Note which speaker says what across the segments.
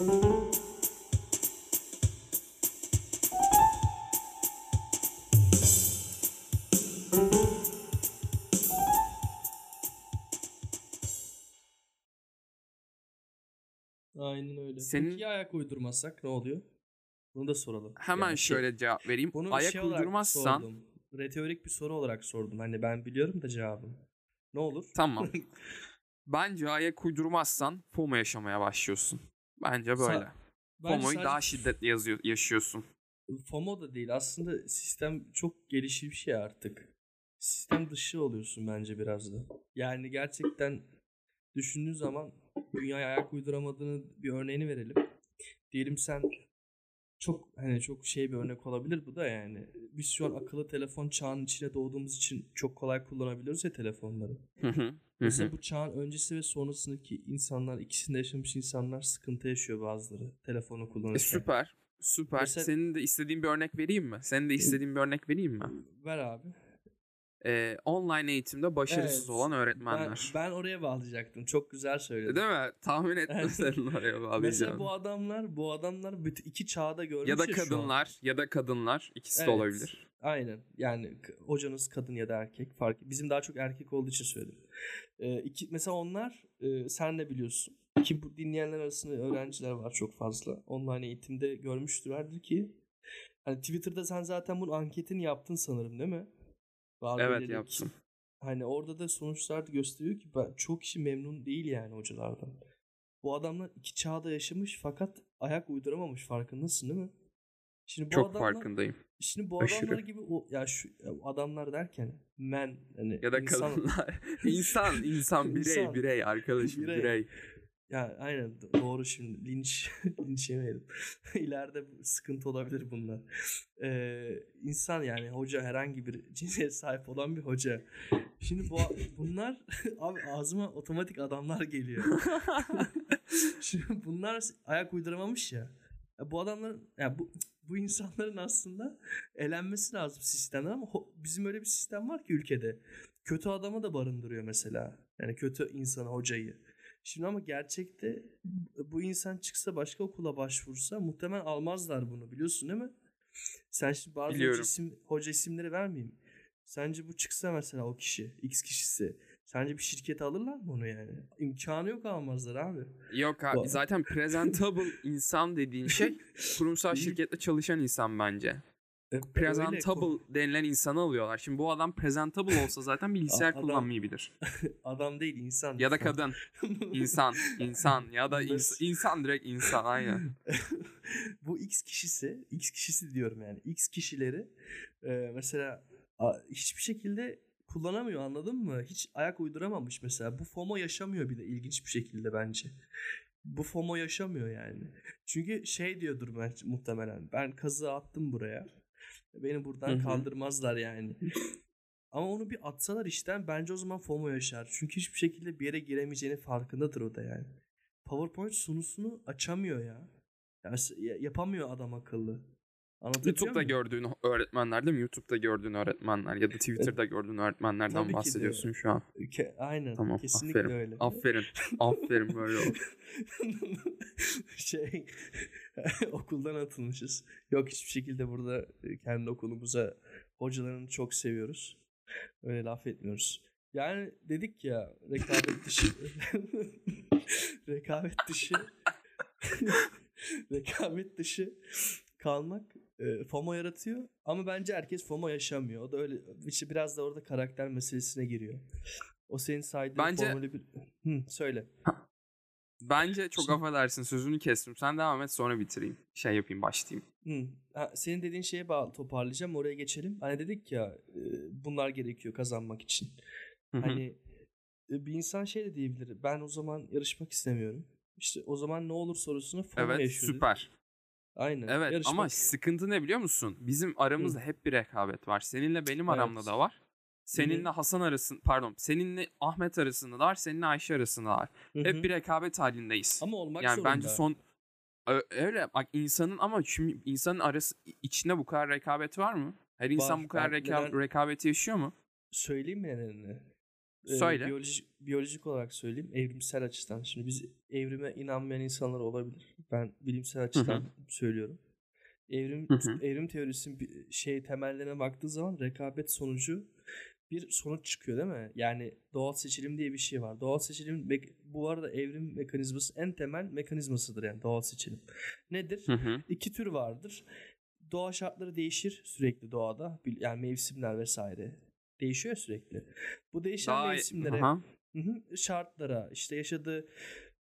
Speaker 1: Aynen öyle.
Speaker 2: Senin-
Speaker 1: Peki ya ayak uydurmazsak ne oluyor? Bunu da soralım.
Speaker 2: Hemen
Speaker 1: Yani şey-
Speaker 2: şöyle cevap vereyim.
Speaker 1: bunu
Speaker 2: Ayak
Speaker 1: şey
Speaker 2: uydurmazsan
Speaker 1: sordum. Retorik bir soru olarak sordum. Hani ben biliyorum da cevabını. Ne olur?
Speaker 2: tamam. Bence ayak uydurmazsan FOMO yaşamaya başlıyorsun. Bence böyle.
Speaker 1: Bence
Speaker 2: FOMO'yu
Speaker 1: sadece
Speaker 2: daha şiddetli yazıyor, yaşıyorsun.
Speaker 1: FOMO da değil. Aslında sistem çok gelişmiş ya artık. Sistem dışı oluyorsun bence biraz da. Yani gerçekten düşündüğün zaman dünyaya ayak uyduramadığını bir örneğini verelim. Diyelim sen çok hani çok şey bir örnek olabilir bu da yani. Biz şu an akıllı telefon çağının içine doğduğumuz için çok kolay kullanabiliyoruz ya telefonları.
Speaker 2: Hı hı, hı
Speaker 1: Mesela bu çağın öncesi ve sonrasındaki insanlar, ikisinde yaşamış insanlar sıkıntı yaşıyor bazıları telefonu
Speaker 2: E,
Speaker 1: kullanırken.
Speaker 2: süper. Süper.
Speaker 1: Mesela-
Speaker 2: Senin de istediğin bir örnek vereyim mi? Senin de istediğin bir örnek vereyim mi?
Speaker 1: Ver abi.
Speaker 2: Ee, online eğitimde başarısız
Speaker 1: Evet.
Speaker 2: olan
Speaker 1: Ben,
Speaker 2: öğretmenler.
Speaker 1: ben oraya bağlayacaktım. Çok güzel söyledin.
Speaker 2: Değil mi? Tahmin ettim senin oraya
Speaker 1: Mesela
Speaker 2: bağlayacağını.
Speaker 1: bu adamlar, bu adamlar bütün iki çağda görmüş
Speaker 2: Ya da
Speaker 1: an.
Speaker 2: kadınlar, ya da kadınlar. ikisi de
Speaker 1: Evet.
Speaker 2: olabilir.
Speaker 1: Aynen. Yani hocanız kadın ya da erkek fark. Bizim daha çok erkek olduğu için söyledim. Ee, iki, mesela onlar e, sen de biliyorsun ki bu dinleyenler arasında öğrenciler var çok fazla. Online eğitimde görmüştürlerdir ki hani Twitter'da sen zaten bunun anketini yaptın sanırım değil mi? Var
Speaker 2: Evet
Speaker 1: belirli-
Speaker 2: yaptım.
Speaker 1: Hani orada da sonuçlar da gösteriyor ki ben, çok kişi memnun değil yani hocalardan. Bu adamlar iki çağda yaşamış fakat ayak uyduramamış farkındasın değil mi? Şimdi bu
Speaker 2: Çok
Speaker 1: adamlar,
Speaker 2: farkındayım.
Speaker 1: Şimdi bu
Speaker 2: Aşırı.
Speaker 1: adamlar gibi o ya şu adamlar derken men hani
Speaker 2: Ya da
Speaker 1: insan-
Speaker 2: kadınlar. insan, insan, birey,
Speaker 1: İnsan.
Speaker 2: birey arkadaşım,
Speaker 1: Birey.
Speaker 2: birey.
Speaker 1: Ya aynen do- doğru şimdi linç linç yemeyelim. İleride sıkıntı olabilir bunlar. Ee, insan yani hoca herhangi bir cinsiyet sahip olan bir hoca. Şimdi bu bunlar abi ağzıma otomatik adamlar geliyor. Şimdi bunlar ayak uyduramamış ya. Bu adamların ya bu bu insanların aslında elenmesi lazım sistemden ama bizim öyle bir sistem var ki ülkede. Kötü adamı da barındırıyor mesela. Yani kötü insanı, hocayı. Şimdi ama gerçekte bu insan çıksa başka okula başvursa muhtemelen almazlar bunu biliyorsun değil mi? Sen şimdi bazı hoca, isim, hoca isimleri vermeyeyim. Sence bu çıksa mesela o kişi, X kişisi. Sence bir şirkete alırlar mı onu yani? İmkanı yok almazlar abi.
Speaker 2: Yok abi
Speaker 1: Bu-
Speaker 2: zaten presentable insan dediğin şey kurumsal şirkette çalışan insan bence.
Speaker 1: E, öyle
Speaker 2: Presentable
Speaker 1: ko-
Speaker 2: denilen insanı alıyorlar. Şimdi bu adam presentable olsa zaten bilgisayar
Speaker 1: Adam-
Speaker 2: kullanmayı bilir.
Speaker 1: Adam değil insan.
Speaker 2: Ya da kadın. İnsan, insan ya da ins- insan direkt insan aynen.
Speaker 1: bu X kişisi, X kişisi diyorum yani. X kişileri e, mesela a, hiçbir şekilde kullanamıyor anladın mı? Hiç ayak uyduramamış mesela. Bu FOMO yaşamıyor bir de ilginç bir şekilde bence. Bu FOMO yaşamıyor yani. Çünkü şey diyordur ben muhtemelen. Ben kazığı attım buraya. Beni buradan kaldırmazlar yani. Ama onu bir atsalar işten bence o zaman FOMO yaşar. Çünkü hiçbir şekilde bir yere giremeyeceğinin farkındadır o da yani. PowerPoint sunusunu açamıyor ya. Ya- yapamıyor adam akıllı.
Speaker 2: YouTube'da gördüğün öğretmenler değil mi? YouTube'da gördüğün öğretmenler ya da Twitter'da gördüğün
Speaker 1: Tabii
Speaker 2: öğretmenlerden
Speaker 1: de.
Speaker 2: bahsediyorsun şu an.
Speaker 1: Ke- Aynen.
Speaker 2: Tamam,
Speaker 1: kesinlikle
Speaker 2: aferin.
Speaker 1: öyle.
Speaker 2: Aferin. Aferin böyle ol.
Speaker 1: şey okuldan atılmışız. Yok hiçbir şekilde burada e, kendi okulumuza hocalarını çok seviyoruz. Öyle laf etmiyoruz. Yani dedik ya rekabet dışı rekabet dışı rekabet dışı kalmak e, FOMO yaratıyor ama bence herkes FOMO yaşamıyor. O da öyle işte biraz da orada karakter meselesine giriyor. O senin saydığın
Speaker 2: Bence-
Speaker 1: formülü bir Hı, söyle.
Speaker 2: Bence çok
Speaker 1: Şimdi-
Speaker 2: affedersin sözünü kestim. Sen devam et sonra bitireyim. Şey yapayım başlayayım.
Speaker 1: Hı. Ha, senin dediğin şeye bağlı toparlayacağım. Oraya geçelim. Hani dedik ya e, bunlar gerekiyor kazanmak için.
Speaker 2: Hı hı.
Speaker 1: Hani e, bir insan şey de diyebilir. Ben o zaman yarışmak istemiyorum. İşte o zaman ne olur sorusunu FOMO
Speaker 2: evet
Speaker 1: yaşıyor. dedi.
Speaker 2: süper.
Speaker 1: Aynen.
Speaker 2: Evet
Speaker 1: Yarışmak-
Speaker 2: ama sıkıntı ne biliyor musun? Bizim aramızda hep bir rekabet var. Seninle benim aramda
Speaker 1: Evet.
Speaker 2: da var. Seninle Hasan arasında pardon seninle Ahmet arasında da var. Seninle Ayşe arasında da var.
Speaker 1: Hı hı.
Speaker 2: Hep bir rekabet halindeyiz.
Speaker 1: ama olmak
Speaker 2: yani
Speaker 1: zorunda.
Speaker 2: bence son öyle bak insanın ama şimdi insanın arası içinde bu kadar rekabet var mı? Her insan
Speaker 1: Var.
Speaker 2: bu kadar reka-
Speaker 1: neden-
Speaker 2: rekabeti yaşıyor mu?
Speaker 1: Söyleyeyim mi nedenini? Ee,
Speaker 2: Söyle.
Speaker 1: biyolojik, biyolojik olarak söyleyeyim. Evrimsel açıdan. Şimdi biz evrime inanmayan insanlar olabilir. Ben bilimsel açıdan söylüyorum. Evrim
Speaker 2: Hı hı.
Speaker 1: evrim teorisinin şey temellerine baktığı zaman rekabet sonucu bir sonuç çıkıyor değil mi? Yani doğal seçilim diye bir şey var. Doğal seçilim bu arada evrim mekanizması en temel mekanizmasıdır yani doğal seçilim. Nedir?
Speaker 2: Hı hı.
Speaker 1: İki tür vardır. Doğa şartları değişir sürekli doğada. Yani mevsimler vesaire. Değişiyor sürekli. Bu değişen
Speaker 2: Daha
Speaker 1: mevsimlere hı. şartlara, işte yaşadığı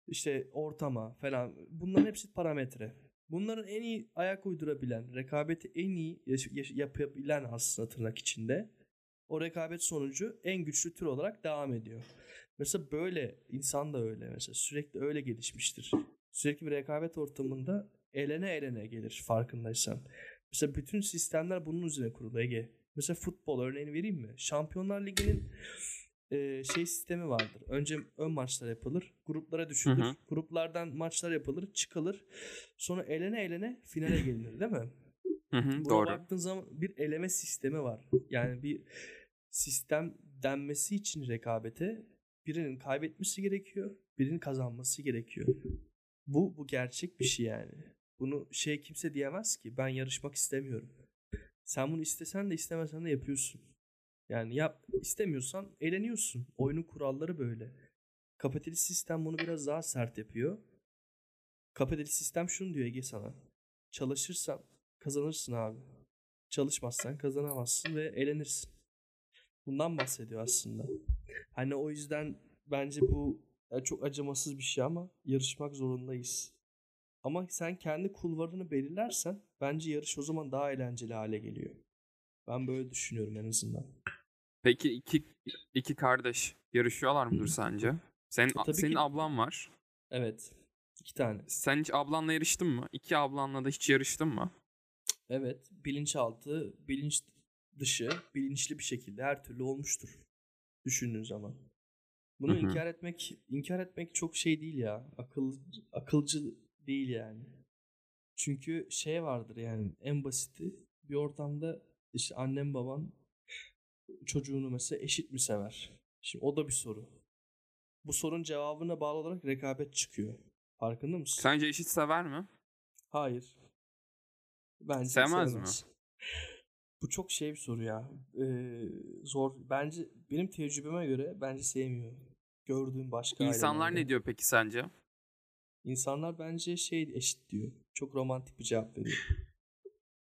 Speaker 1: işte ortama falan bunların hepsi parametre. Bunların en iyi ayak uydurabilen, rekabeti en iyi yapabilen aslında tırnak içinde o rekabet sonucu en güçlü tür olarak devam ediyor. Mesela böyle insan da öyle mesela sürekli öyle gelişmiştir. Sürekli bir rekabet ortamında elene elene gelir farkındaysan. Mesela bütün sistemler bunun üzerine kurulu Ege. Mesela futbol örneğini vereyim mi? Şampiyonlar Ligi'nin e, şey sistemi vardır. Önce ön maçlar yapılır. Gruplara düşülür.
Speaker 2: Hı hı.
Speaker 1: Gruplardan maçlar yapılır. Çıkılır. Sonra elene elene finale gelinir değil mi?
Speaker 2: Hı hı.
Speaker 1: Buna
Speaker 2: Doğru.
Speaker 1: baktığın zaman bir eleme sistemi var. Yani bir sistem denmesi için rekabete birinin kaybetmesi gerekiyor. Birinin kazanması gerekiyor. Bu bu gerçek bir şey yani. Bunu şey kimse diyemez ki ben yarışmak istemiyorum. Sen bunu istesen de istemesen de yapıyorsun. Yani yap istemiyorsan eğleniyorsun. Oyunun kuralları böyle. Kapitalist sistem bunu biraz daha sert yapıyor. Kapitalist sistem şunu diyor Ege sana. Çalışırsan kazanırsın abi. Çalışmazsan kazanamazsın ve eğlenirsin. Bundan bahsediyor aslında. Hani o yüzden bence bu çok acımasız bir şey ama yarışmak zorundayız. Ama sen kendi kulvarını belirlersen bence yarış o zaman daha eğlenceli hale geliyor. Ben böyle düşünüyorum en azından.
Speaker 2: Peki iki iki kardeş yarışıyorlar mıdır sence? Senin
Speaker 1: tabii
Speaker 2: senin
Speaker 1: ki.
Speaker 2: ablan var.
Speaker 1: Evet. iki tane.
Speaker 2: Sen hiç ablanla yarıştın mı? İki ablanla da hiç yarıştın mı?
Speaker 1: Evet. Bilinçaltı, bilinç dışı, bilinçli bir şekilde her türlü olmuştur. Düşündüğün zaman. Bunu
Speaker 2: Hı hı.
Speaker 1: inkar etmek inkar etmek çok şey değil ya. Akıl akılcı değil yani. Çünkü şey vardır yani en basiti bir ortamda işte annem baban çocuğunu mesela eşit mi sever? Şimdi o da bir soru. Bu sorunun cevabına bağlı olarak rekabet çıkıyor. Farkında mısın?
Speaker 2: Sence eşit sever mi?
Speaker 1: Hayır. Bence
Speaker 2: Sevmez
Speaker 1: sevmez. Bu çok şey bir soru ya. Ee, zor. Bence benim tecrübeme göre bence sevmiyor. Gördüğüm başka
Speaker 2: İnsanlar ne diyor peki sence?
Speaker 1: İnsanlar bence şey eşit diyor. Çok romantik bir cevap veriyor.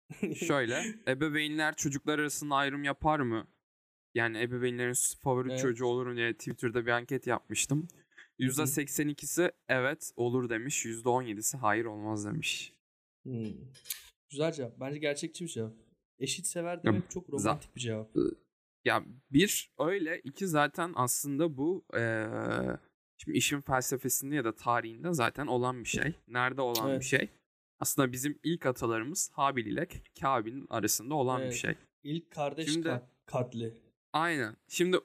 Speaker 2: Şöyle, ebeveynler çocuklar arasında ayrım yapar mı? Yani ebeveynlerin favori
Speaker 1: Evet.
Speaker 2: çocuğu olur mu diye Twitter'da bir anket yapmıştım. %82'si evet olur demiş, %17'si hayır olmaz demiş.
Speaker 1: Hmm. Güzel cevap. Bence gerçekçi bir cevap. Eşit sever demek çok romantik bir cevap.
Speaker 2: Ya bir öyle, iki zaten aslında bu eee, şimdi işin felsefesinde ya da tarihinde zaten olan bir şey. Nerede olan
Speaker 1: Evet.
Speaker 2: bir şey? Aslında bizim ilk atalarımız Habil ile Kabil'in arasında olan bir
Speaker 1: Evet.
Speaker 2: şey.
Speaker 1: İlk kardeş
Speaker 2: Şimdi-
Speaker 1: kat- katli.
Speaker 2: Aynen. Şimdi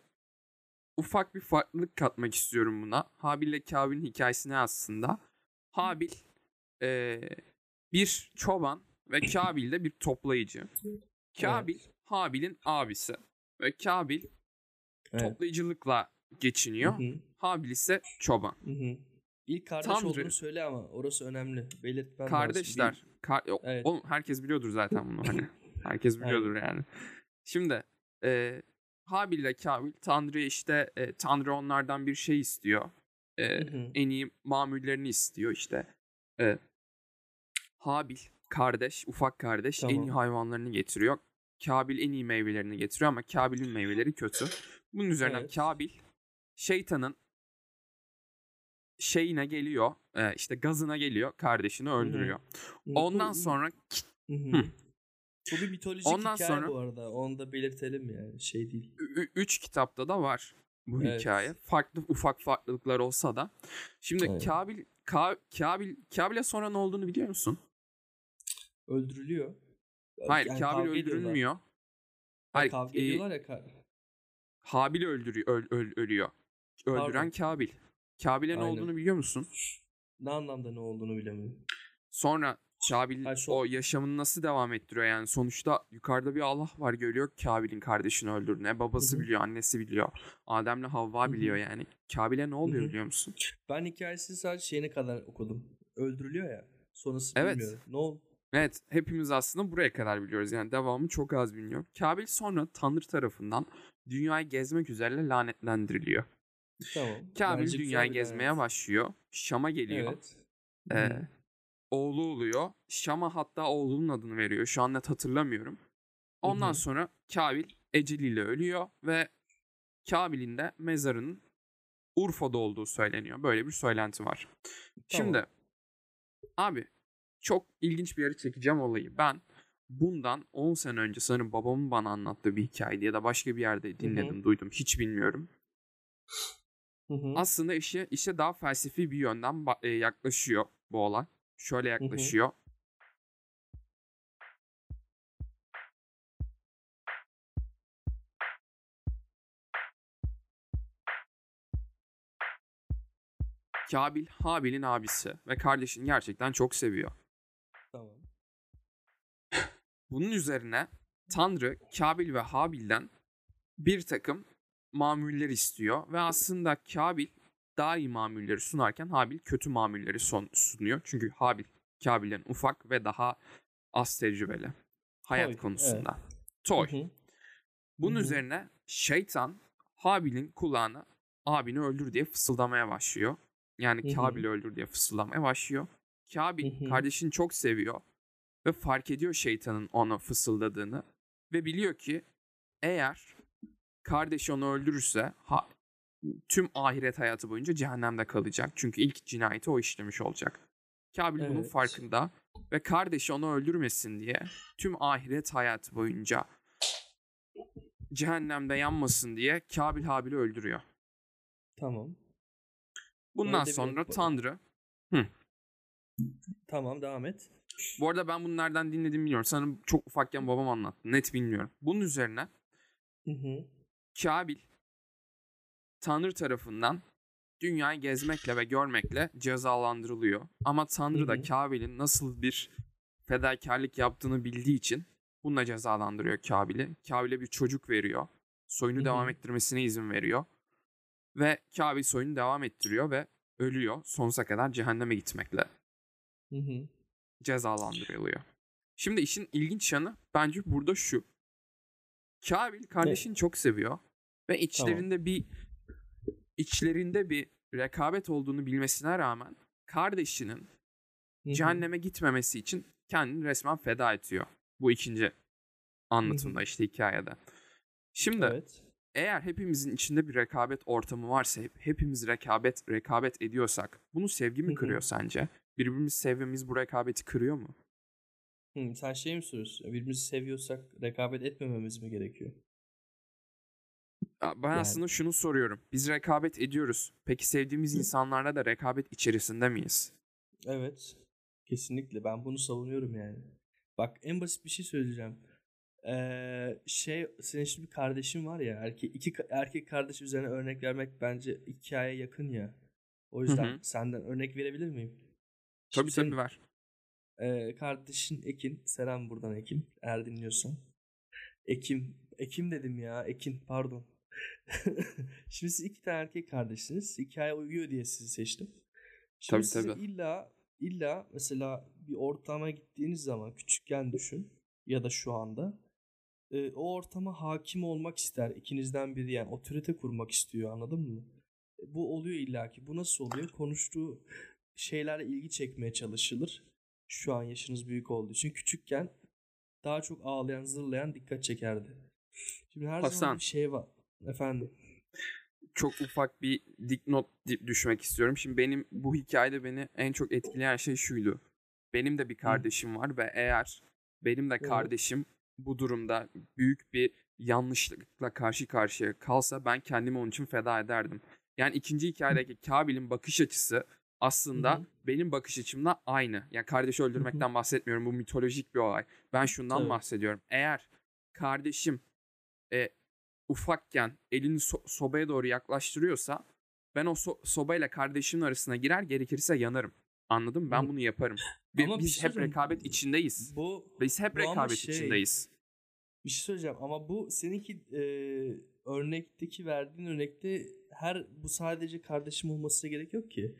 Speaker 2: ufak bir farklılık katmak istiyorum buna. Habil ile Kabil'in hikayesi ne aslında? Habil eee, bir çoban ve Kabil de bir toplayıcı. Kabil Habil'in abisi ve Kabil
Speaker 1: Evet.
Speaker 2: toplayıcılıkla geçiniyor.
Speaker 1: Hı hı,
Speaker 2: Habil ise çoban.
Speaker 1: hı hı. İlk kardeş
Speaker 2: Tanrı-
Speaker 1: olduğunu söyle ama orası önemli. Belirtmem lazım.
Speaker 2: Kardeşler.
Speaker 1: Bir-
Speaker 2: Kar- o-
Speaker 1: Evet.
Speaker 2: Oğlum herkes biliyordur zaten bunu hani. Herkes biliyordur yani. Şimdi e, Habil ile Kabil Tanrı işte e, Tanrı onlardan bir şey istiyor. E,
Speaker 1: Hı hı.
Speaker 2: en iyi mamullerini istiyor işte. E, Habil kardeş, ufak kardeş en iyi
Speaker 1: Tamam.
Speaker 2: hayvanlarını getiriyor. Kabil en iyi meyvelerini getiriyor ama Kabil'in meyveleri kötü. Bunun üzerine
Speaker 1: Evet.
Speaker 2: Kabil şeytanın şeyine geliyor, e, işte gazına geliyor, kardeşini öldürüyor.
Speaker 1: Hı,
Speaker 2: Ondan
Speaker 1: bu-
Speaker 2: sonra
Speaker 1: Hı hı.
Speaker 2: Hı.
Speaker 1: Bu bir mitolojik
Speaker 2: Ondan
Speaker 1: hikaye
Speaker 2: sonra-
Speaker 1: bu arada. Onu da belirtelim yani. Şey değil.
Speaker 2: Ü- üç kitapta da var bu
Speaker 1: Evet.
Speaker 2: hikaye. Farklı ufak farklılıklar olsa da. Şimdi
Speaker 1: Evet.
Speaker 2: Kabil Ka, Kabil Kabil'e sonra ne olduğunu biliyor musun?
Speaker 1: Öldürülüyor.
Speaker 2: Hayır,
Speaker 1: Yani
Speaker 2: Kabil
Speaker 1: ediyorlar.
Speaker 2: öldürülmüyor.
Speaker 1: Ha,
Speaker 2: Hayır,
Speaker 1: kavga
Speaker 2: e,
Speaker 1: ediyorlar ya. ka-
Speaker 2: Habil öldürüyor, öl- öl- ölüyor. Öldüren
Speaker 1: Pardon.
Speaker 2: Kabil. Kabil'e ne
Speaker 1: Aynen.
Speaker 2: olduğunu biliyor musun?
Speaker 1: Ne anlamda ne olduğunu bilemiyorum.
Speaker 2: Sonra Kabil
Speaker 1: şu-
Speaker 2: o yaşamını nasıl devam ettiriyor yani sonuçta yukarıda bir Allah var görüyor Kabil'in kardeşini öldürdüğünü. Babası
Speaker 1: Hı hı.
Speaker 2: biliyor, annesi biliyor. Adem'le Havva
Speaker 1: Hı hı.
Speaker 2: biliyor yani. Kabil'e ne oluyor
Speaker 1: hı.
Speaker 2: biliyor musun?
Speaker 1: Ben hikayesini sadece şeyine kadar okudum. Öldürülüyor ya. Sonrasını
Speaker 2: Evet.
Speaker 1: bilmiyorum. Ne oldu?
Speaker 2: Evet hepimiz aslında buraya kadar biliyoruz. Yani devamı çok az biliniyor. Kabil sonra Tanrı tarafından dünyayı gezmek üzere lanetlendiriliyor.
Speaker 1: Tamam.
Speaker 2: Kabil
Speaker 1: Bence
Speaker 2: dünyayı gezmeye
Speaker 1: lanet.
Speaker 2: başlıyor. Şam'a geliyor.
Speaker 1: Evet.
Speaker 2: Ee. Oğlu oluyor. Şam'a hatta oğlunun adını veriyor. Şu an net hatırlamıyorum. Ondan
Speaker 1: hı.
Speaker 2: sonra Kabil eceliyle ölüyor ve Kabil'in de mezarının Urfa'da olduğu söyleniyor. Böyle bir söylenti var. Şimdi abi çok ilginç bir yere çekeceğim olayı. Ben bundan 10 sene önce sanırım babamın bana anlattığı bir hikayeydi ya da başka bir yerde dinledim, duydum. Hiç bilmiyorum.
Speaker 1: Hı hı.
Speaker 2: Aslında işe işe daha felsefi bir yönden e, yaklaşıyor bu olay. Şöyle yaklaşıyor. Kabil Habil'in abisi ve kardeşini gerçekten çok seviyor.
Speaker 1: Tamam.
Speaker 2: Bunun üzerine Tanrı Kabil ve Habil'den bir takım mamuller istiyor ve aslında Kabil daha iyi mamulleri sunarken Habil kötü mamulleri son sunuyor. Çünkü Habil Kabil'den ufak ve daha az tecrübeli hayat
Speaker 1: Toy,
Speaker 2: konusunda. Toy.
Speaker 1: Hı hı.
Speaker 2: Bunun
Speaker 1: Hı hı.
Speaker 2: üzerine şeytan Habil'in kulağına abini öldür diye fısıldamaya başlıyor. Yani. Kabil'i öldür diye fısıldamaya başlıyor. Kabil
Speaker 1: Hı hı.
Speaker 2: kardeşini çok seviyor ve fark ediyor şeytanın ona fısıldadığını ve biliyor ki eğer kardeşi onu öldürürse ha- tüm ahiret hayatı boyunca cehennemde kalacak. Çünkü ilk cinayeti o işlemiş olacak. Kabil bunun
Speaker 1: Evet.
Speaker 2: farkında ve kardeşi onu öldürmesin diye tüm ahiret hayatı boyunca cehennemde yanmasın diye Kabil Habil'i öldürüyor.
Speaker 1: Tamam.
Speaker 2: Bundan
Speaker 1: Öyle
Speaker 2: sonra Tanrı
Speaker 1: Tamam devam et.
Speaker 2: Bu arada ben bunu nereden dinlediğimi bilmiyorum. Sanırım çok ufakken babam anlattı. Net bilmiyorum. Bunun üzerine
Speaker 1: Hı hı.
Speaker 2: Kabil Tanrı tarafından dünyayı gezmekle ve görmekle cezalandırılıyor. Ama Tanrı da. Kabil'in nasıl bir fedakarlık yaptığını bildiği için bununla cezalandırıyor Kabil'i. Kabil'e bir çocuk veriyor. Soyunu
Speaker 1: Hı
Speaker 2: devam ettirmesine izin veriyor. Ve Kabil soyunu devam ettiriyor ve ölüyor. Sonsuza kadar cehenneme gitmekle
Speaker 1: Hı hı.
Speaker 2: cezalandırılıyor. Şimdi işin ilginç yanı bence burada şu. Kabil kardeşini çok seviyor ve içlerinde bir içlerinde bir rekabet olduğunu bilmesine rağmen kardeşinin
Speaker 1: Hı hı.
Speaker 2: cehenneme gitmemesi için kendini resmen feda ediyor. Bu ikinci anlatımda işte hikayede. Şimdi
Speaker 1: Evet.
Speaker 2: eğer hepimizin içinde bir rekabet ortamı varsa, hep, hepimiz rekabet rekabet ediyorsak, bunu sevgi mi
Speaker 1: hı.
Speaker 2: kırıyor sence? Birbirimizi sevmemiz bu rekabeti kırıyor mu?
Speaker 1: Hı, sen şey mi soruyorsun? Birbirimizi seviyorsak rekabet etmememiz mi gerekiyor?
Speaker 2: Ben
Speaker 1: Yani-
Speaker 2: aslında şunu soruyorum. Biz rekabet ediyoruz. Peki sevdiğimiz
Speaker 1: Hı.
Speaker 2: insanlarla da rekabet içerisinde miyiz?
Speaker 1: Evet. Kesinlikle. Ben bunu savunuyorum yani. Bak en basit bir şey söyleyeceğim. Ee, şey senin şimdi bir kardeşin var ya erkek iki erkek kardeş üzerine örnek vermek bence hikayeye yakın ya. O yüzden
Speaker 2: hı.
Speaker 1: senden örnek verebilir miyim?
Speaker 2: Tabii
Speaker 1: Şimdi senin,
Speaker 2: tabii ver.
Speaker 1: e, kardeşin Ekin, selam buradan Ekin eğer dinliyorsan. Ekim, Ekim dedim ya, Ekin pardon. Şimdi siz iki tane erkek kardeşsiniz. Hikaye uyuyor diye sizi seçtim. Şimdi
Speaker 2: Tabii,
Speaker 1: size
Speaker 2: tabii.
Speaker 1: illa illa mesela bir ortama gittiğiniz zaman küçükken düşün ya da şu anda e, o ortama hakim olmak ister ikinizden biri yani otorite kurmak istiyor anladın mı? E, Bu oluyor illaki. Bu nasıl oluyor? Konuştuğu şeylerle ilgi çekmeye çalışılır. Şu an yaşınız büyük olduğu için küçükken daha çok ağlayan, zırlayan dikkat çekerdi. Şimdi her zaman
Speaker 2: Hasan.
Speaker 1: bir şey var. Efendim.
Speaker 2: Çok ufak bir dipnot di- düşmek istiyorum. Şimdi benim bu hikayede beni en çok etkileyen şey şuydu. Benim de bir kardeşim var ve eğer benim de
Speaker 1: Evet.
Speaker 2: kardeşim bu durumda büyük bir yanlışlıkla karşı karşıya kalsa ben kendimi onun için feda ederdim. Yani ikinci hikayedeki Kabil'in bakış açısı aslında benim bakış açımla aynı. Yani kardeşi öldürmekten bahsetmiyorum. Bu mitolojik bir olay. Ben şundan
Speaker 1: Tabii.
Speaker 2: bahsediyorum. Eğer kardeşim e, ufakken elini so- sobaya doğru yaklaştırıyorsa ben o so- sobayla kardeşimin arasına girer gerekirse yanarım. Anladın mı? Ben
Speaker 1: Hı.
Speaker 2: bunu yaparım. Bi-
Speaker 1: Ama bir
Speaker 2: Biz
Speaker 1: şey
Speaker 2: hep rekabet içindeyiz.
Speaker 1: Bu
Speaker 2: Biz hep
Speaker 1: bu
Speaker 2: rekabet
Speaker 1: şey-
Speaker 2: içindeyiz.
Speaker 1: Bir şey söyleyeceğim ama bu seninki e, örnekteki verdiğin örnekte her bu sadece kardeşim olmasına gerek yok ki.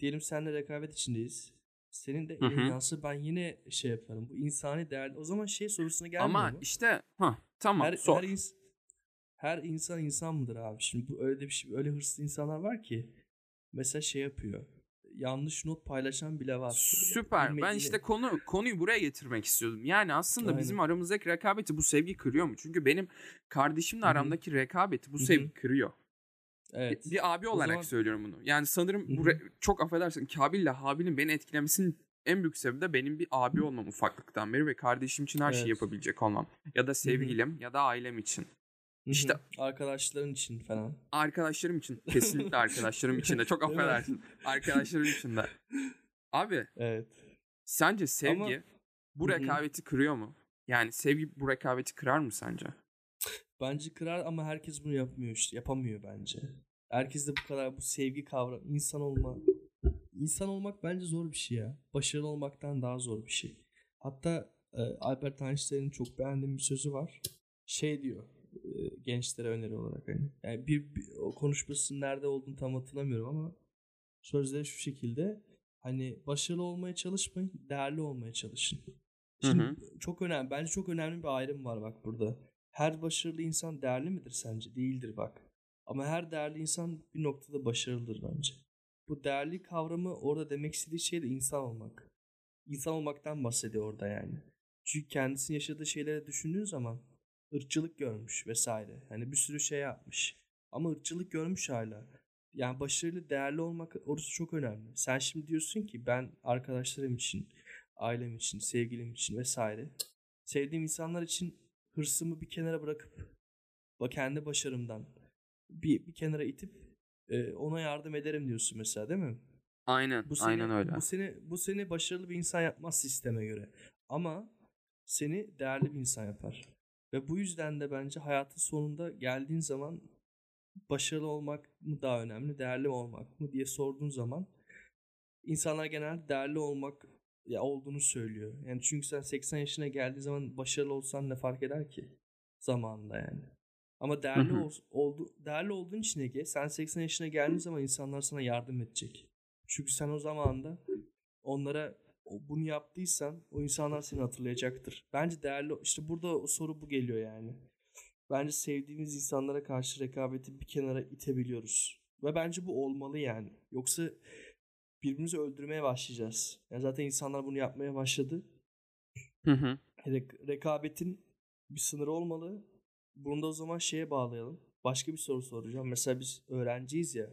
Speaker 1: Diyelim seninle rekabet içindeyiz. Senin de elin
Speaker 2: hı.
Speaker 1: yansa ben yine şey yaparım. Bu insani değer. O zaman şey sorusuna gelmiyor
Speaker 2: Ama
Speaker 1: mu?
Speaker 2: işte ha tamam
Speaker 1: her,
Speaker 2: sor.
Speaker 1: her, ins- her insan insan mıdır abi? Şimdi bu öyle bir şey, öyle hırslı insanlar var ki mesela şey yapıyor. Yanlış not paylaşan bile var.
Speaker 2: Süper. Ben
Speaker 1: Bilmediğini-
Speaker 2: işte konu konuyu buraya getirmek istiyordum. Yani aslında
Speaker 1: Aynen.
Speaker 2: bizim aramızdaki rekabeti bu sevgi kırıyor mu? Çünkü benim kardeşimle
Speaker 1: Hı hı.
Speaker 2: aramdaki rekabeti bu
Speaker 1: Hı hı.
Speaker 2: sevgi kırıyor.
Speaker 1: evet.
Speaker 2: Bir abi
Speaker 1: O
Speaker 2: olarak
Speaker 1: zaman-
Speaker 2: söylüyorum bunu. Yani sanırım bu re- çok affedersin Kabil'le Habil'in beni etkilemesinin en büyük sebebi de benim bir abi olmam ufaklıktan beri ve kardeşim için her şeyi
Speaker 1: Evet.
Speaker 2: yapabilecek olmam. Ya da sevgilim ya da ailem için. İşte-
Speaker 1: arkadaşların için falan.
Speaker 2: Arkadaşlarım için. Kesinlikle arkadaşlarım için de. Çok affedersin. Arkadaşlarım için de. Abi
Speaker 1: Evet.
Speaker 2: sence sevgi
Speaker 1: Ama-
Speaker 2: bu rekabeti kırıyor mu? Yani sevgi bu rekabeti kırar mı sence?
Speaker 1: Bence kırar ama herkes bunu yapmıyor işte. Yapamıyor bence. Herkes de bu kadar bu sevgi kavramı, insan olma. İnsan olmak bence zor bir şey ya. Başarılı olmaktan daha zor bir şey. Hatta e, Albert Einstein'ın çok beğendiğim bir sözü var. Şey diyor gençlere öneri olarak hani. Yani bir, bir- o konuşmasının nerede olduğunu tam hatırlamıyorum ama sözleri şu şekilde. Hani başarılı olmaya çalışmayın, değerli olmaya çalışın.
Speaker 2: Hı
Speaker 1: Şimdi
Speaker 2: hı.
Speaker 1: çok önemli. Bence çok önemli bir ayrım var bak burada. Her başarılı insan değerli midir sence? Değildir bak. Ama her değerli insan bir noktada başarılıdır bence. Bu değerli kavramı orada demek istediği şey de insan olmak. İnsan olmaktan bahsediyor orada yani. Çünkü kendisinin yaşadığı şeyleri düşündüğün zaman ırkçılık görmüş vesaire. Hani bir sürü şey yapmış. Ama ırkçılık görmüş hala. Yani başarılı, değerli olmak orası çok önemli. Sen şimdi diyorsun ki ben arkadaşlarım için, ailem için, sevgilim için vesaire. Sevdiğim insanlar için hırsımı bir kenara bırakıp kendi başarımdan bir, bir kenara itip e, ona yardım ederim diyorsun mesela değil mi?
Speaker 2: Aynen.
Speaker 1: Bu seni,
Speaker 2: aynen öyle.
Speaker 1: Bu seni, bu seni başarılı bir insan yapmaz sisteme göre. Ama seni değerli bir insan yapar. Ve bu yüzden de bence hayatın sonunda geldiğin zaman başarılı olmak mı daha önemli, değerli olmak mı diye sorduğun zaman insanlar genelde değerli olmak ya olduğunu söylüyor. Yani çünkü sen 80 yaşına geldiğin zaman başarılı olsan ne fark eder ki zamanında yani. Ama değerli
Speaker 2: Hı hı.
Speaker 1: ol, oldu, değerli olduğun için Ege sen 80 yaşına geldiğin zaman insanlar sana yardım edecek. Çünkü sen o zamanda onlara bunu yaptıysan o insanlar seni hatırlayacaktır. Bence değerli işte burada o soru bu geliyor yani. Bence sevdiğimiz insanlara karşı rekabeti bir kenara itebiliyoruz. Ve bence bu olmalı yani. Yoksa birbirimizi öldürmeye başlayacağız. Yani zaten insanlar bunu yapmaya başladı.
Speaker 2: Hı hı.
Speaker 1: Rek- rekabetin bir sınırı olmalı. Bunu da o zaman şeye bağlayalım. Başka bir soru soracağım. Mesela biz öğrenciyiz ya.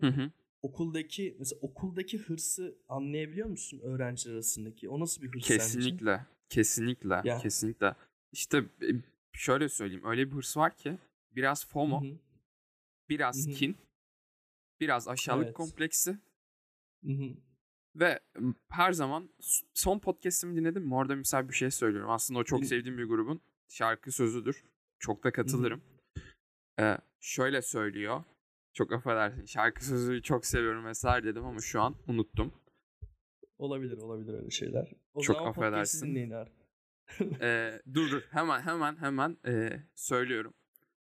Speaker 2: Hı hı.
Speaker 1: Okuldaki mesela okuldaki hırsı anlayabiliyor musun öğrenciler arasındaki? O nasıl bir hırs sence?
Speaker 2: Kesinlikle. Kesinlikle.
Speaker 1: Ya.
Speaker 2: Kesinlikle. İşte e, şöyle söyleyeyim. Öyle bir hırs var ki biraz FOMO,
Speaker 1: hı,
Speaker 2: biraz
Speaker 1: Hı hı.
Speaker 2: kin, biraz aşağılık
Speaker 1: Evet.
Speaker 2: kompleksi
Speaker 1: hı hı.
Speaker 2: ve her zaman son podcast'imi dinledim mi? Orada misal bir şey söylüyorum. Aslında o çok
Speaker 1: Din-
Speaker 2: sevdiğim bir grubun şarkı sözüdür. Çok da katılırım. Ee, şöyle söylüyor. Çok affedersin. Şarkı sözü çok seviyorum vesaire dedim ama şu an unuttum.
Speaker 1: Olabilir olabilir öyle şeyler. O
Speaker 2: Çok
Speaker 1: zaman
Speaker 2: affedersin.
Speaker 1: dinleyin.
Speaker 2: Ee, dur dur hemen hemen hemen ee, söylüyorum.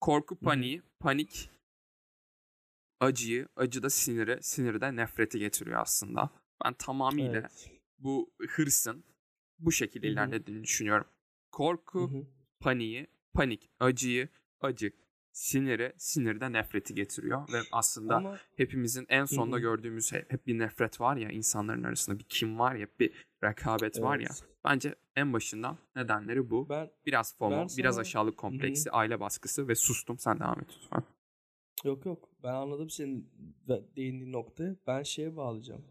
Speaker 2: Korku paniği, panik acıyı, acı da siniri, siniri de nefreti getiriyor aslında. Ben tamamıyla
Speaker 1: Evet.
Speaker 2: bu hırsın bu şekilde ilerlediğini düşünüyorum. Korku,
Speaker 1: hı.
Speaker 2: paniği, panik, acıyı, acı, siniri, siniri de nefreti getiriyor ve aslında
Speaker 1: Ama
Speaker 2: hepimizin en sonunda
Speaker 1: hı.
Speaker 2: gördüğümüz hep, hep bir nefret var ya insanların arasında bir kim var ya bir rekabet var ya.
Speaker 1: evet.
Speaker 2: Bence en başından nedenleri bu.
Speaker 1: ben
Speaker 2: Biraz FOMO,
Speaker 1: ben
Speaker 2: biraz
Speaker 1: sana-
Speaker 2: aşağılık kompleksi, aile baskısı ve sustum. Sen devam et lütfen.
Speaker 1: yok yok ben anladım senin de- değindiğin noktayı. Ben şeye bağlayacağım.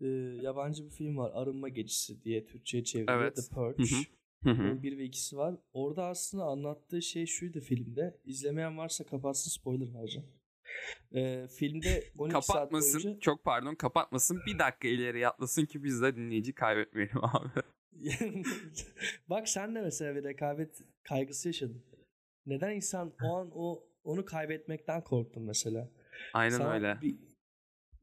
Speaker 1: Ee, yabancı bir film var Arınma Gecesi diye Türkçe'ye çevriliyor.
Speaker 2: Evet.
Speaker 1: The Purge.
Speaker 2: Hı hı.
Speaker 1: Bir ve ikisi var. Orada aslında anlattığı şey şuydu filmde. İzlemeyen varsa kapatsın spoiler vereceğim. Ee, filmde 12 saat
Speaker 2: Kapatmasın.
Speaker 1: boyunca
Speaker 2: Çok pardon kapatmasın. Bir dakika ileri atlasın ki biz de dinleyici kaybetmeyelim abi.
Speaker 1: Bak sen de mesela bir rekabet kaygısı yaşadın. Neden insan o an o onu kaybetmekten korktun mesela?
Speaker 2: Aynen
Speaker 1: Sana
Speaker 2: öyle.
Speaker 1: bir-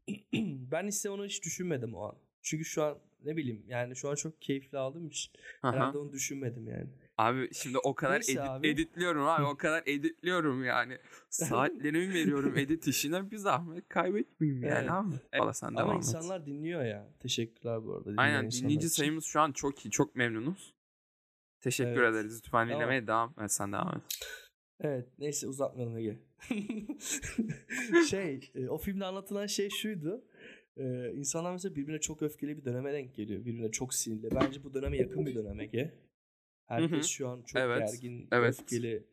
Speaker 1: ben ise onu hiç düşünmedim o an. Çünkü şu an ne bileyim yani şu an çok keyifli aldığım için
Speaker 2: Aha.
Speaker 1: herhalde onu düşünmedim yani.
Speaker 2: Abi şimdi o kadar
Speaker 1: Neyse
Speaker 2: edit-
Speaker 1: abi.
Speaker 2: editliyorum abi o kadar editliyorum yani. Saatlerimi veriyorum edit işine bir zahmet kaybetmeyeyim yani
Speaker 1: Evet.
Speaker 2: abi. Eyvallah sen
Speaker 1: Ama
Speaker 2: devam et.
Speaker 1: insanlar dinliyor ya. Teşekkürler bu arada.
Speaker 2: Aynen dinleyici
Speaker 1: için.
Speaker 2: sayımız şu an çok iyi çok memnunuz. Teşekkür
Speaker 1: Evet.
Speaker 2: ederiz lütfen
Speaker 1: Tamam.
Speaker 2: dinlemeye devam et sen devam et.
Speaker 1: Evet neyse uzatmayalım Ege. şey e, o filmde anlatılan şey şuydu. E, insanlar mesela birbirine çok öfkeli bir döneme denk geliyor. Birbirine çok sinirli. Bence bu döneme yakın bir dönem Ege. Herkes şu an çok
Speaker 2: Evet,
Speaker 1: gergin,
Speaker 2: evet.
Speaker 1: öfkeli,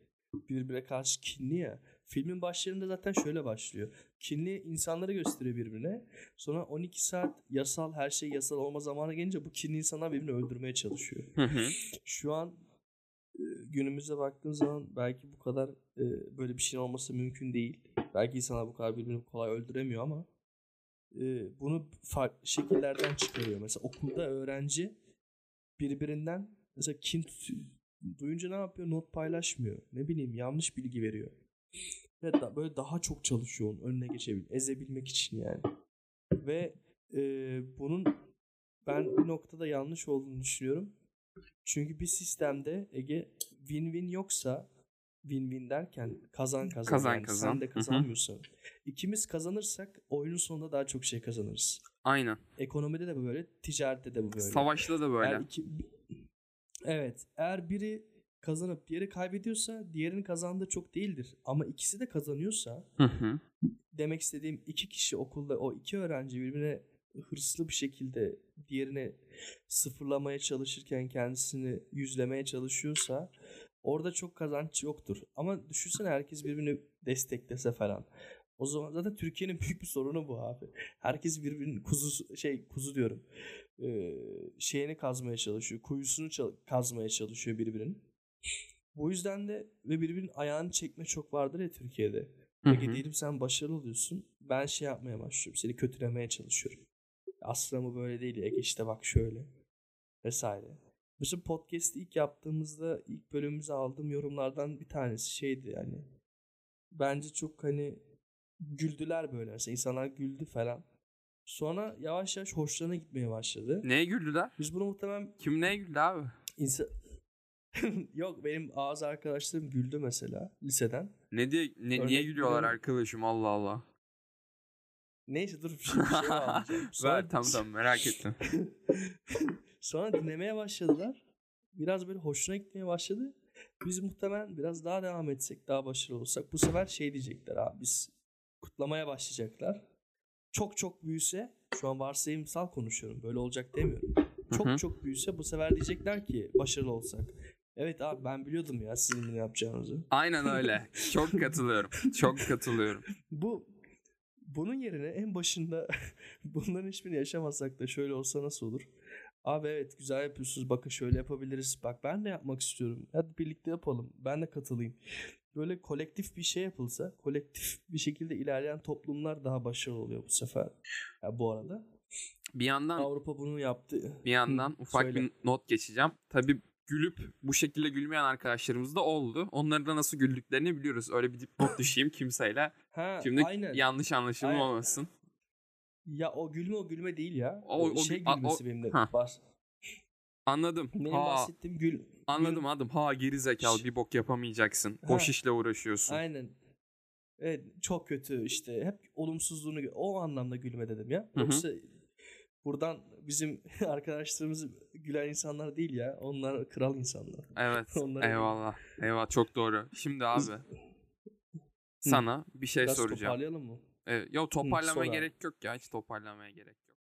Speaker 1: birbirine karşı kinli ya. Filmin başlarında zaten şöyle başlıyor. Kinli insanları gösteriyor birbirine. Sonra 12 saat yasal her şey yasal olma zamanı gelince bu kinli insanlar birbirini öldürmeye çalışıyor. Şu an e, günümüze baktığın zaman belki bu kadar e, böyle bir şeyin olması mümkün değil. Belki insanlar bu kadar birbirini kolay öldüremiyor ama e, bunu farklı şekillerden çıkarıyor. Mesela okulda öğrenci birbirinden mesela kin. Duyunca ne yapıyor? Not paylaşmıyor. Ne bileyim yanlış bilgi veriyor. Ve da, böyle daha çok çalışıyor onun önüne geçebil, ezebilmek için yani. Ve e, bunun ben bir noktada yanlış olduğunu düşünüyorum. Çünkü bir sistemde Ege win-win yoksa win-win derken kazan kazan,
Speaker 2: Kazan
Speaker 1: yani
Speaker 2: kazan.
Speaker 1: sen de
Speaker 2: Hı hı.
Speaker 1: kazanmıyorsan. ikimiz kazanırsak oyunun sonunda daha çok şey kazanırız.
Speaker 2: Aynen.
Speaker 1: Ekonomide de bu böyle, ticarette de bu böyle.
Speaker 2: Savaşta da böyle.
Speaker 1: Eğer iki- evet, eğer biri kazanıp diğeri kaybediyorsa diğerinin kazandığı çok değildir. Ama ikisi de kazanıyorsa
Speaker 2: Hı hı.
Speaker 1: demek istediğim iki kişi okulda o iki öğrenci birbirine hırslı bir şekilde diğerini sıfırlamaya çalışırken kendisini yüzlemeye çalışıyorsa orada çok kazanç yoktur. Ama düşünsene herkes birbirini desteklese falan. O zaman zaten Türkiye'nin büyük bir sorunu bu abi. Herkes birbirinin kuzu şey kuzu diyorum. Ee, şeyini kazmaya çalışıyor. Kuyusunu kazmaya çalışıyor birbirinin. Bu yüzden de ve birbirinin ayağını çekme çok vardır ya Türkiye'de.
Speaker 2: Hı.
Speaker 1: diyelim sen başarılı oluyorsun. Ben şey yapmaya başlıyorum. Seni kötülemeye çalışıyorum. Aslında bu böyle değil. Ege işte bak şöyle. Vesaire. Mesela podcast'i ilk yaptığımızda ilk bölümümüze aldığım yorumlardan bir tanesi şeydi yani. Bence çok hani güldüler böyle. Mesela insanlar güldü falan. Sonra yavaş yavaş hoşlarına gitmeye başladı.
Speaker 2: Neye güldüler?
Speaker 1: Biz bunu muhtemelen
Speaker 2: Kim neye güldü abi?
Speaker 1: insan... Yok benim ağız arkadaşlarım güldü mesela liseden.
Speaker 2: Ne diye ne, niye gülüyorlar arkadaşım Allah Allah.
Speaker 1: Neyse dur bir şey bağlayacağım. Sonra-
Speaker 2: Ver tamam tamam merak ettim.
Speaker 1: Sonra dinlemeye başladılar. Biraz böyle hoşuna gitmeye başladı. Biz muhtemelen biraz daha devam etsek, daha başarılı olsak bu sefer şey diyecekler abi biz kutlamaya başlayacaklar. Çok çok büyüse, şu an varsayımsal konuşuyorum. Böyle olacak demiyorum. Çok
Speaker 2: Hı hı.
Speaker 1: çok büyüse bu sefer diyecekler ki başarılı olsak. Evet abi ben biliyordum ya sizin bunu yapacağınızı.
Speaker 2: Aynen öyle. Çok katılıyorum. Çok katılıyorum.
Speaker 1: Bu bunun yerine en başında bunların hiçbirini yaşamasak da şöyle olsa nasıl olur? Abi evet güzel yapıyorsunuz. Bakın şöyle yapabiliriz. Bak ben de yapmak istiyorum. Hadi birlikte yapalım. Ben de katılayım. Böyle kolektif bir şey yapılsa, kolektif bir şekilde ilerleyen toplumlar daha başarılı oluyor bu sefer. Ya bu arada
Speaker 2: Bir yandan
Speaker 1: Avrupa bunu yaptı.
Speaker 2: bir yandan
Speaker 1: Hı,
Speaker 2: ufak
Speaker 1: söyle.
Speaker 2: bir not geçeceğim. Tabii gülüp bu şekilde gülmeyen arkadaşlarımız da oldu. Onların da nasıl güldüklerini biliyoruz. Öyle bir dipnot düşeyim kimseyle.
Speaker 1: Ha,
Speaker 2: Şimdi
Speaker 1: aynen.
Speaker 2: yanlış anlaşılma
Speaker 1: Aynen.
Speaker 2: olmasın.
Speaker 1: Ya o gülme o gülme değil ya.
Speaker 2: O- o
Speaker 1: şey
Speaker 2: gül- a- o-
Speaker 1: gülmesi benim de
Speaker 2: Ha.
Speaker 1: var.
Speaker 2: Anladım.
Speaker 1: Benim
Speaker 2: ha,
Speaker 1: bahsettiğim gül.
Speaker 2: anladım
Speaker 1: gül-
Speaker 2: anladım. Ha geri zekalı bir bok yapamayacaksın.
Speaker 1: Ha.
Speaker 2: Boş işle uğraşıyorsun.
Speaker 1: Aynen. Evet çok kötü işte hep olumsuzluğunu o anlamda gülme dedim ya.
Speaker 2: Hı hı.
Speaker 1: Buradan bizim arkadaşlarımız gülen insanlar değil ya. Onlar kral insanlar.
Speaker 2: Evet.
Speaker 1: Onlara-
Speaker 2: eyvallah. Eyvallah çok doğru. Şimdi abi sana bir şey
Speaker 1: Biraz
Speaker 2: soracağım.
Speaker 1: toparlayalım mı?
Speaker 2: Evet, yo toparlamaya
Speaker 1: abi.
Speaker 2: gerek yok ya. Hiç toparlamaya gerek